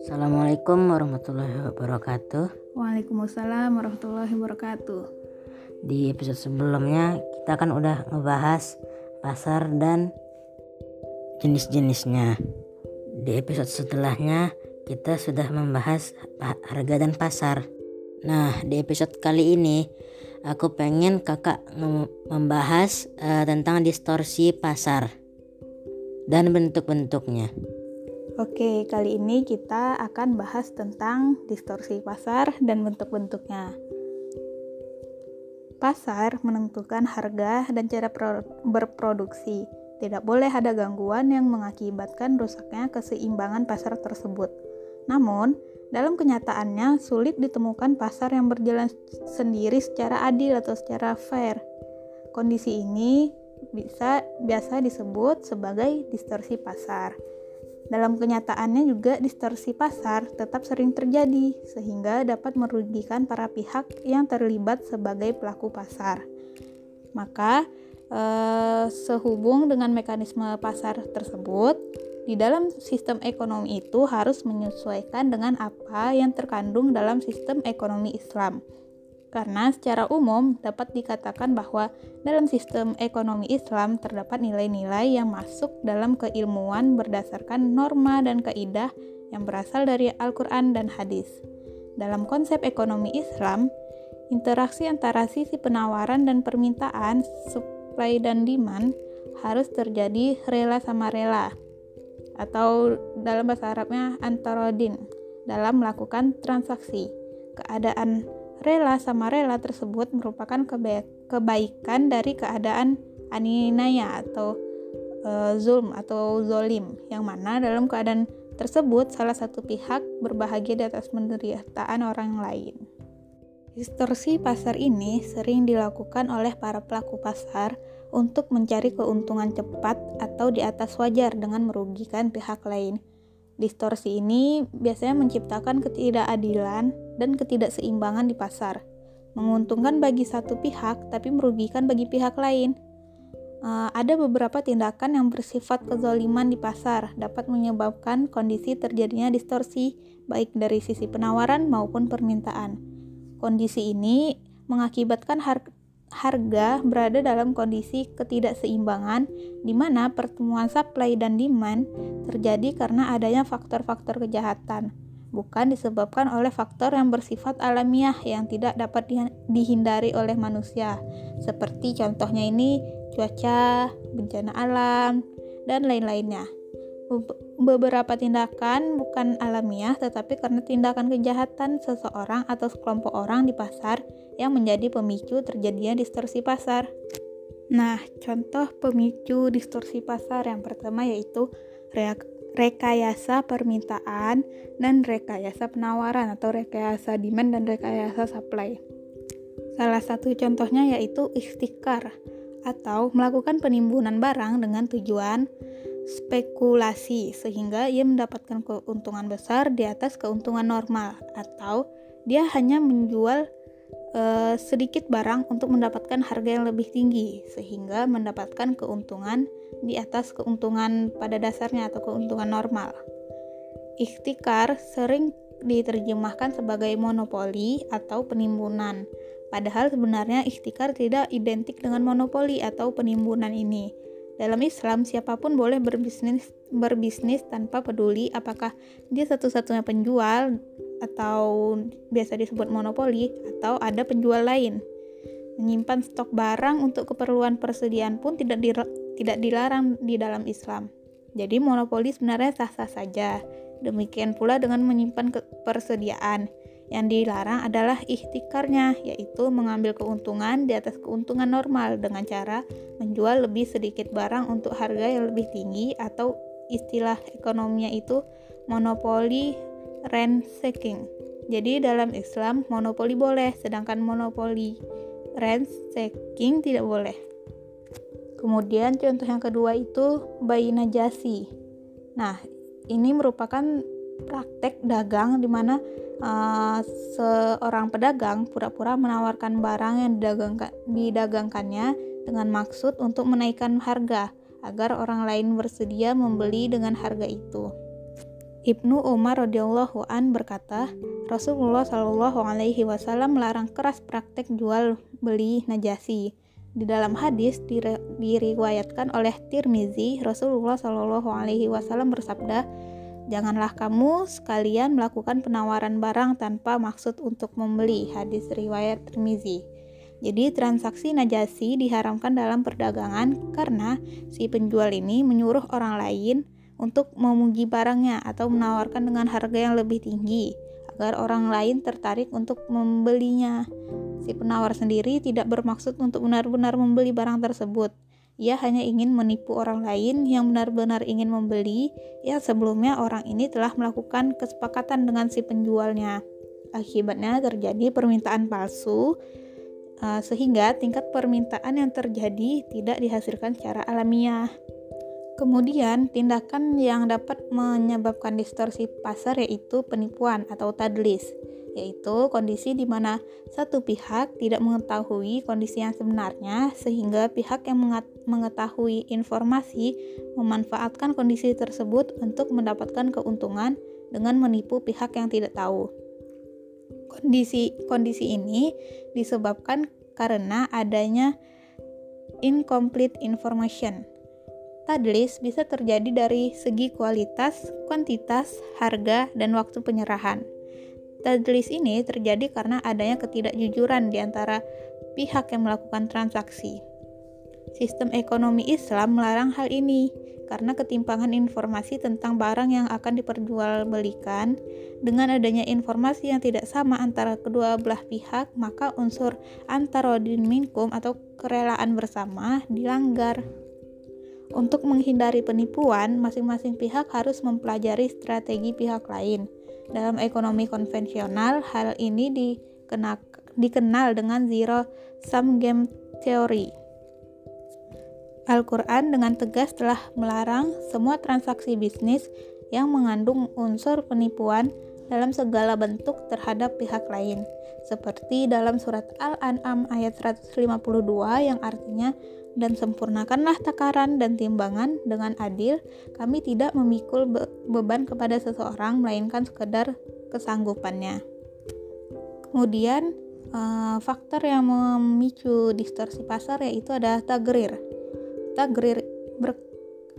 Assalamualaikum warahmatullahi wabarakatuh. Waalaikumsalam warahmatullahi wabarakatuh. Di episode sebelumnya kita kan udah ngebahas pasar dan jenis-jenisnya. Di episode setelahnya kita sudah membahas harga dan pasar. Nah, di episode kali ini aku pengen kakak membahas uh, tentang distorsi pasar dan bentuk-bentuknya. Oke, kali ini kita akan bahas tentang distorsi pasar dan bentuk-bentuknya. Pasar menentukan harga dan cara berproduksi. Tidak boleh ada gangguan yang mengakibatkan rusaknya keseimbangan pasar tersebut. Namun, dalam kenyataannya sulit ditemukan pasar yang berjalan sendiri secara adil atau secara fair. Kondisi ini bisa biasa disebut sebagai distorsi pasar. Dalam kenyataannya juga distorsi pasar tetap sering terjadi sehingga dapat merugikan para pihak yang terlibat sebagai pelaku pasar. Maka eh, sehubung dengan mekanisme pasar tersebut, di dalam sistem ekonomi itu harus menyesuaikan dengan apa yang terkandung dalam sistem ekonomi Islam karena secara umum dapat dikatakan bahwa dalam sistem ekonomi Islam terdapat nilai-nilai yang masuk dalam keilmuan berdasarkan norma dan kaidah yang berasal dari Al-Quran dan hadis. Dalam konsep ekonomi Islam, interaksi antara sisi penawaran dan permintaan, supply dan demand, harus terjadi rela sama rela, atau dalam bahasa Arabnya antarodin, dalam melakukan transaksi. Keadaan rela sama rela tersebut merupakan kebaikan dari keadaan aninaya atau e, zulm atau zolim yang mana dalam keadaan tersebut salah satu pihak berbahagia di atas penderitaan orang lain. Distorsi pasar ini sering dilakukan oleh para pelaku pasar untuk mencari keuntungan cepat atau di atas wajar dengan merugikan pihak lain Distorsi ini biasanya menciptakan ketidakadilan dan ketidakseimbangan di pasar, menguntungkan bagi satu pihak tapi merugikan bagi pihak lain. Uh, ada beberapa tindakan yang bersifat kezoliman di pasar dapat menyebabkan kondisi terjadinya distorsi baik dari sisi penawaran maupun permintaan. Kondisi ini mengakibatkan harga harga berada dalam kondisi ketidakseimbangan di mana pertemuan supply dan demand terjadi karena adanya faktor-faktor kejahatan, bukan disebabkan oleh faktor yang bersifat alamiah yang tidak dapat dihindari oleh manusia. Seperti contohnya ini cuaca, bencana alam, dan lain-lainnya beberapa tindakan bukan alamiah tetapi karena tindakan kejahatan seseorang atau sekelompok orang di pasar yang menjadi pemicu terjadinya distorsi pasar. Nah, contoh pemicu distorsi pasar yang pertama yaitu rekayasa permintaan dan rekayasa penawaran atau rekayasa demand dan rekayasa supply. Salah satu contohnya yaitu ikhtikar atau melakukan penimbunan barang dengan tujuan spekulasi sehingga ia mendapatkan keuntungan besar di atas keuntungan normal atau dia hanya menjual uh, sedikit barang untuk mendapatkan harga yang lebih tinggi sehingga mendapatkan keuntungan di atas keuntungan pada dasarnya atau keuntungan normal. Ikhtikar sering diterjemahkan sebagai monopoli atau penimbunan. Padahal sebenarnya ikhtikar tidak identik dengan monopoli atau penimbunan ini. Dalam Islam, siapa pun boleh berbisnis berbisnis tanpa peduli apakah dia satu-satunya penjual atau biasa disebut monopoli atau ada penjual lain. Menyimpan stok barang untuk keperluan persediaan pun tidak tidak dilarang di dalam Islam. Jadi monopoli sebenarnya sah-sah saja. Demikian pula dengan menyimpan persediaan. Yang dilarang adalah ikhtikarnya, yaitu mengambil keuntungan di atas keuntungan normal dengan cara menjual lebih sedikit barang untuk harga yang lebih tinggi atau istilah ekonominya itu monopoli ransaking. Jadi dalam Islam monopoli boleh, sedangkan monopoli ransaking tidak boleh. Kemudian contoh yang kedua itu bayi najasi. Nah, ini merupakan praktek dagang di mana uh, seorang pedagang pura-pura menawarkan barang yang didagangkan, didagangkannya dengan maksud untuk menaikkan harga agar orang lain bersedia membeli dengan harga itu. Ibnu Umar radhiyallahu an berkata, Rasulullah shallallahu alaihi wasallam melarang keras praktek jual beli najasi. Di dalam hadis diriwayatkan oleh Tirmizi, Rasulullah shallallahu alaihi wasallam bersabda, Janganlah kamu sekalian melakukan penawaran barang tanpa maksud untuk membeli. Hadis riwayat Tirmizi. Jadi transaksi najasi diharamkan dalam perdagangan karena si penjual ini menyuruh orang lain untuk memuji barangnya atau menawarkan dengan harga yang lebih tinggi agar orang lain tertarik untuk membelinya. Si penawar sendiri tidak bermaksud untuk benar-benar membeli barang tersebut. Ia hanya ingin menipu orang lain yang benar-benar ingin membeli yang sebelumnya orang ini telah melakukan kesepakatan dengan si penjualnya. Akibatnya terjadi permintaan palsu eh, sehingga tingkat permintaan yang terjadi tidak dihasilkan secara alamiah. Kemudian, tindakan yang dapat menyebabkan distorsi pasar yaitu penipuan atau tadlis, yaitu kondisi di mana satu pihak tidak mengetahui kondisi yang sebenarnya sehingga pihak yang mengetahui informasi memanfaatkan kondisi tersebut untuk mendapatkan keuntungan dengan menipu pihak yang tidak tahu. Kondisi kondisi ini disebabkan karena adanya incomplete information Tadlis bisa terjadi dari segi kualitas, kuantitas, harga, dan waktu penyerahan. Tadlis ini terjadi karena adanya ketidakjujuran di antara pihak yang melakukan transaksi. Sistem ekonomi Islam melarang hal ini karena ketimpangan informasi tentang barang yang akan diperjualbelikan dengan adanya informasi yang tidak sama antara kedua belah pihak maka unsur antarodin minkum atau kerelaan bersama dilanggar. Untuk menghindari penipuan, masing-masing pihak harus mempelajari strategi pihak lain. Dalam ekonomi konvensional, hal ini dikenal, dengan zero sum game theory. Al-Quran dengan tegas telah melarang semua transaksi bisnis yang mengandung unsur penipuan dalam segala bentuk terhadap pihak lain, seperti dalam surat Al-An'am ayat 152 yang artinya dan sempurnakanlah takaran dan timbangan dengan adil. Kami tidak memikul be beban kepada seseorang, melainkan sekedar kesanggupannya. Kemudian, uh, faktor yang memicu distorsi pasar yaitu ada tagrir. Tagrir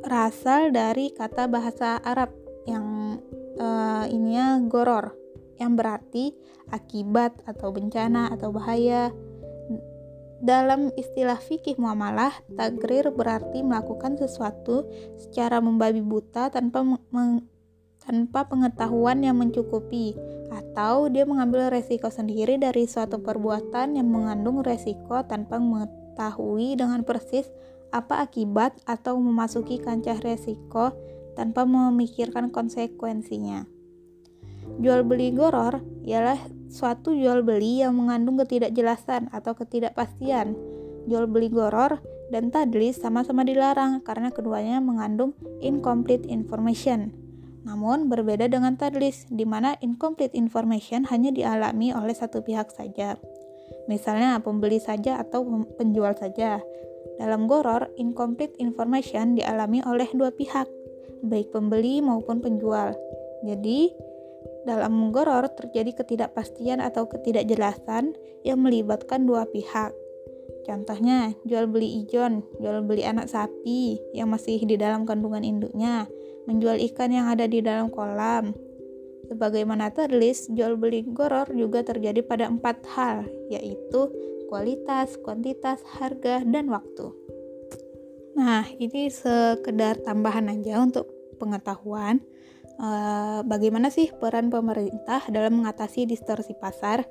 berasal dari kata bahasa Arab yang uh, ininya goror, yang berarti akibat atau bencana atau bahaya dalam istilah fikih muamalah, tagrir berarti melakukan sesuatu secara membabi buta tanpa tanpa pengetahuan yang mencukupi atau dia mengambil resiko sendiri dari suatu perbuatan yang mengandung resiko tanpa mengetahui dengan persis apa akibat atau memasuki kancah resiko tanpa memikirkan konsekuensinya. Jual beli goror ialah suatu jual beli yang mengandung ketidakjelasan atau ketidakpastian. Jual beli goror dan tadlis sama-sama dilarang karena keduanya mengandung incomplete information. Namun berbeda dengan tadlis, di mana incomplete information hanya dialami oleh satu pihak saja. Misalnya pembeli saja atau penjual saja. Dalam goror, incomplete information dialami oleh dua pihak, baik pembeli maupun penjual. Jadi, dalam goror terjadi ketidakpastian atau ketidakjelasan yang melibatkan dua pihak. Contohnya, jual beli ijon, jual beli anak sapi yang masih di dalam kandungan induknya, menjual ikan yang ada di dalam kolam. Sebagaimana terlis, jual beli goror juga terjadi pada empat hal, yaitu kualitas, kuantitas, harga, dan waktu. Nah, ini sekedar tambahan aja untuk pengetahuan uh, bagaimana sih peran pemerintah dalam mengatasi distorsi pasar?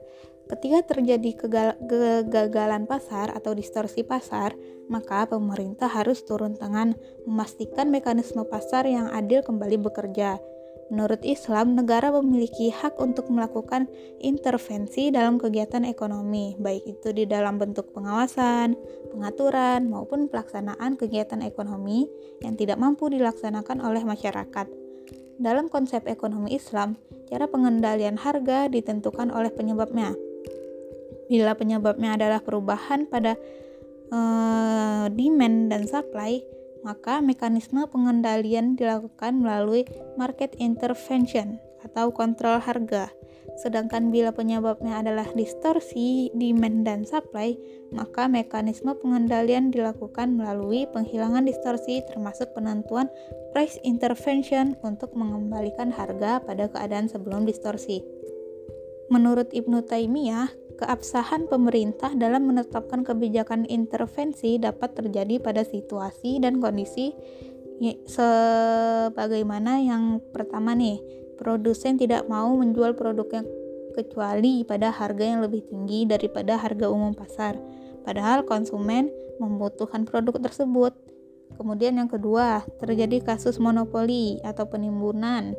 Ketika terjadi kegagalan pasar atau distorsi pasar, maka pemerintah harus turun tangan memastikan mekanisme pasar yang adil kembali bekerja. Menurut Islam, negara memiliki hak untuk melakukan intervensi dalam kegiatan ekonomi, baik itu di dalam bentuk pengawasan, pengaturan, maupun pelaksanaan kegiatan ekonomi yang tidak mampu dilaksanakan oleh masyarakat. Dalam konsep ekonomi Islam, cara pengendalian harga ditentukan oleh penyebabnya. Bila penyebabnya adalah perubahan pada uh, demand dan supply, maka mekanisme pengendalian dilakukan melalui market intervention atau kontrol harga. Sedangkan bila penyebabnya adalah distorsi demand dan supply, maka mekanisme pengendalian dilakukan melalui penghilangan distorsi termasuk penentuan price intervention untuk mengembalikan harga pada keadaan sebelum distorsi. Menurut Ibnu Taimiyah, keabsahan pemerintah dalam menetapkan kebijakan intervensi dapat terjadi pada situasi dan kondisi sebagaimana yang pertama nih, produsen tidak mau menjual produknya kecuali pada harga yang lebih tinggi daripada harga umum pasar. Padahal konsumen membutuhkan produk tersebut. Kemudian yang kedua, terjadi kasus monopoli atau penimbunan.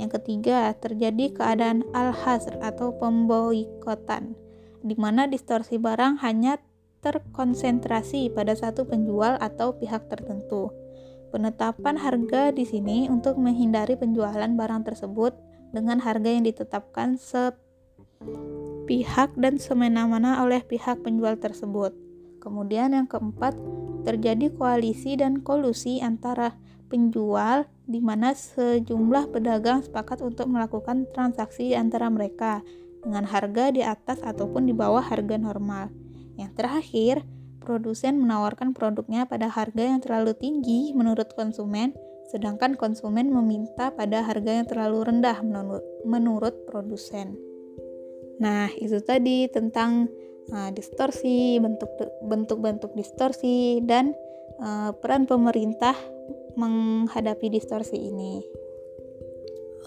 Yang ketiga, terjadi keadaan al-hasr atau pemboikotan di mana distorsi barang hanya terkonsentrasi pada satu penjual atau pihak tertentu. Penetapan harga di sini untuk menghindari penjualan barang tersebut dengan harga yang ditetapkan sepihak dan semena-mena oleh pihak penjual tersebut. Kemudian yang keempat, terjadi koalisi dan kolusi antara penjual di mana sejumlah pedagang sepakat untuk melakukan transaksi antara mereka dengan harga di atas ataupun di bawah harga normal. Yang terakhir, produsen menawarkan produknya pada harga yang terlalu tinggi menurut konsumen, sedangkan konsumen meminta pada harga yang terlalu rendah menurut, menurut produsen. Nah, itu tadi tentang uh, distorsi, bentuk bentuk-bentuk distorsi dan uh, peran pemerintah menghadapi distorsi ini.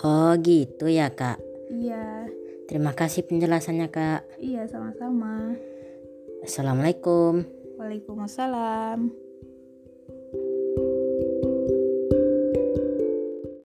Oh, gitu ya, Kak. Iya. Terima kasih penjelasannya, Kak. Iya, sama-sama. Assalamualaikum. Waalaikumsalam.